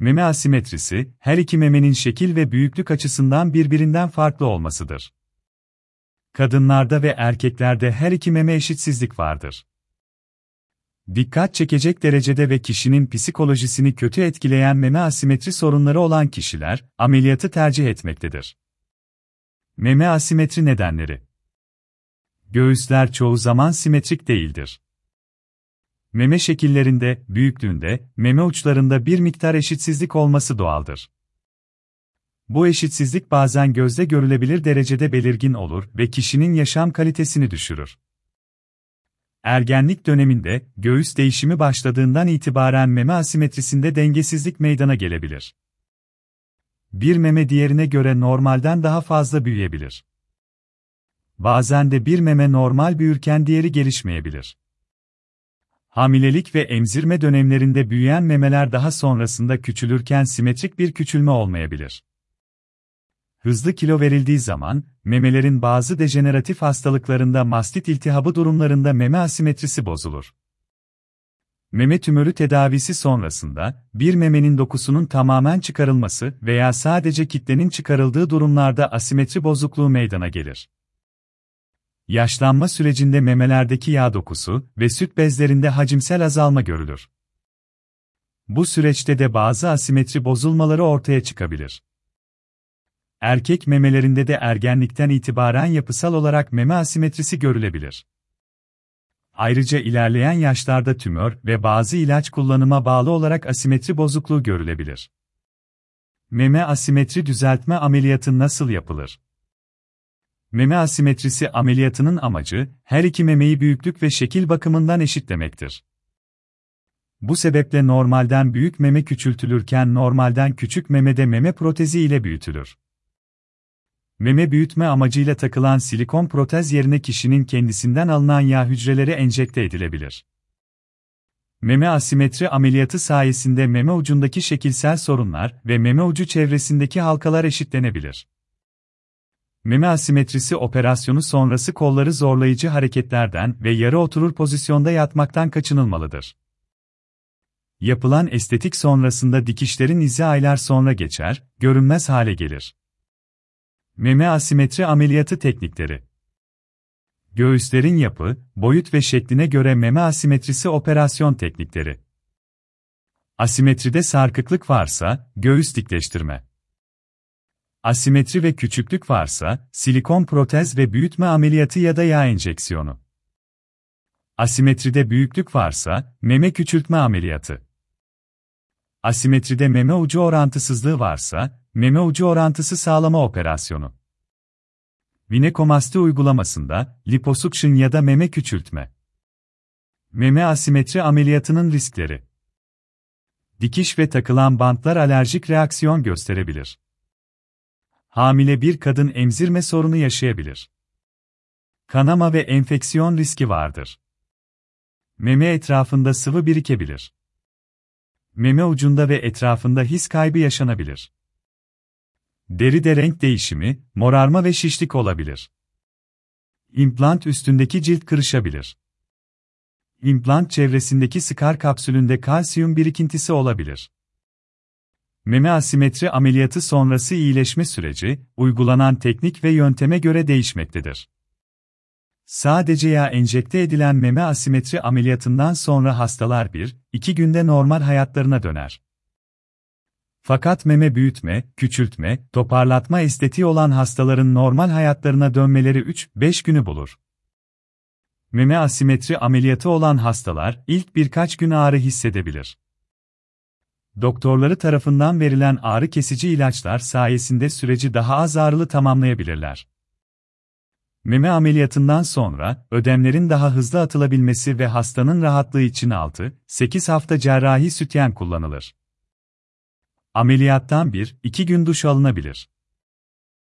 Meme asimetrisi, her iki memenin şekil ve büyüklük açısından birbirinden farklı olmasıdır. Kadınlarda ve erkeklerde her iki meme eşitsizlik vardır. Dikkat çekecek derecede ve kişinin psikolojisini kötü etkileyen meme asimetri sorunları olan kişiler, ameliyatı tercih etmektedir. Meme asimetri nedenleri Göğüsler çoğu zaman simetrik değildir. Meme şekillerinde, büyüklüğünde, meme uçlarında bir miktar eşitsizlik olması doğaldır. Bu eşitsizlik bazen gözle görülebilir derecede belirgin olur ve kişinin yaşam kalitesini düşürür. Ergenlik döneminde, göğüs değişimi başladığından itibaren meme asimetrisinde dengesizlik meydana gelebilir. Bir meme diğerine göre normalden daha fazla büyüyebilir. Bazen de bir meme normal büyürken diğeri gelişmeyebilir. Hamilelik ve emzirme dönemlerinde büyüyen memeler daha sonrasında küçülürken simetrik bir küçülme olmayabilir. Hızlı kilo verildiği zaman, memelerin bazı dejeneratif hastalıklarında mastit iltihabı durumlarında meme asimetrisi bozulur. Meme tümörü tedavisi sonrasında, bir memenin dokusunun tamamen çıkarılması veya sadece kitlenin çıkarıldığı durumlarda asimetri bozukluğu meydana gelir. Yaşlanma sürecinde memelerdeki yağ dokusu ve süt bezlerinde hacimsel azalma görülür. Bu süreçte de bazı asimetri bozulmaları ortaya çıkabilir. Erkek memelerinde de ergenlikten itibaren yapısal olarak meme asimetrisi görülebilir. Ayrıca ilerleyen yaşlarda tümör ve bazı ilaç kullanıma bağlı olarak asimetri bozukluğu görülebilir. Meme asimetri düzeltme ameliyatı nasıl yapılır? Meme asimetrisi ameliyatının amacı, her iki memeyi büyüklük ve şekil bakımından eşitlemektir. Bu sebeple normalden büyük meme küçültülürken normalden küçük meme de meme protezi ile büyütülür. Meme büyütme amacıyla takılan silikon protez yerine kişinin kendisinden alınan yağ hücreleri enjekte edilebilir. Meme asimetri ameliyatı sayesinde meme ucundaki şekilsel sorunlar ve meme ucu çevresindeki halkalar eşitlenebilir. Meme asimetrisi operasyonu sonrası kolları zorlayıcı hareketlerden ve yarı oturur pozisyonda yatmaktan kaçınılmalıdır. Yapılan estetik sonrasında dikişlerin izi aylar sonra geçer, görünmez hale gelir. Meme asimetri ameliyatı teknikleri Göğüslerin yapı, boyut ve şekline göre meme asimetrisi operasyon teknikleri. Asimetride sarkıklık varsa, göğüs dikleştirme. Asimetri ve küçüklük varsa, silikon protez ve büyütme ameliyatı ya da yağ enjeksiyonu. Asimetride büyüklük varsa, meme küçültme ameliyatı. Asimetride meme ucu orantısızlığı varsa, meme ucu orantısı sağlama operasyonu. Vinekomasti uygulamasında, liposuction ya da meme küçültme. Meme asimetri ameliyatının riskleri. Dikiş ve takılan bantlar alerjik reaksiyon gösterebilir. Hamile bir kadın emzirme sorunu yaşayabilir. Kanama ve enfeksiyon riski vardır. Meme etrafında sıvı birikebilir. Meme ucunda ve etrafında his kaybı yaşanabilir. Deride renk değişimi, morarma ve şişlik olabilir. İmplant üstündeki cilt kırışabilir. İmplant çevresindeki skar kapsülünde kalsiyum birikintisi olabilir. Meme asimetri ameliyatı sonrası iyileşme süreci, uygulanan teknik ve yönteme göre değişmektedir. Sadece yağ enjekte edilen meme asimetri ameliyatından sonra hastalar 1-2 günde normal hayatlarına döner. Fakat meme büyütme, küçültme, toparlatma estetiği olan hastaların normal hayatlarına dönmeleri 3-5 günü bulur. Meme asimetri ameliyatı olan hastalar ilk birkaç gün ağrı hissedebilir. Doktorları tarafından verilen ağrı kesici ilaçlar sayesinde süreci daha az ağrılı tamamlayabilirler. Meme ameliyatından sonra, ödemlerin daha hızlı atılabilmesi ve hastanın rahatlığı için 6-8 hafta cerrahi sütyen kullanılır. Ameliyattan 1-2 gün duş alınabilir.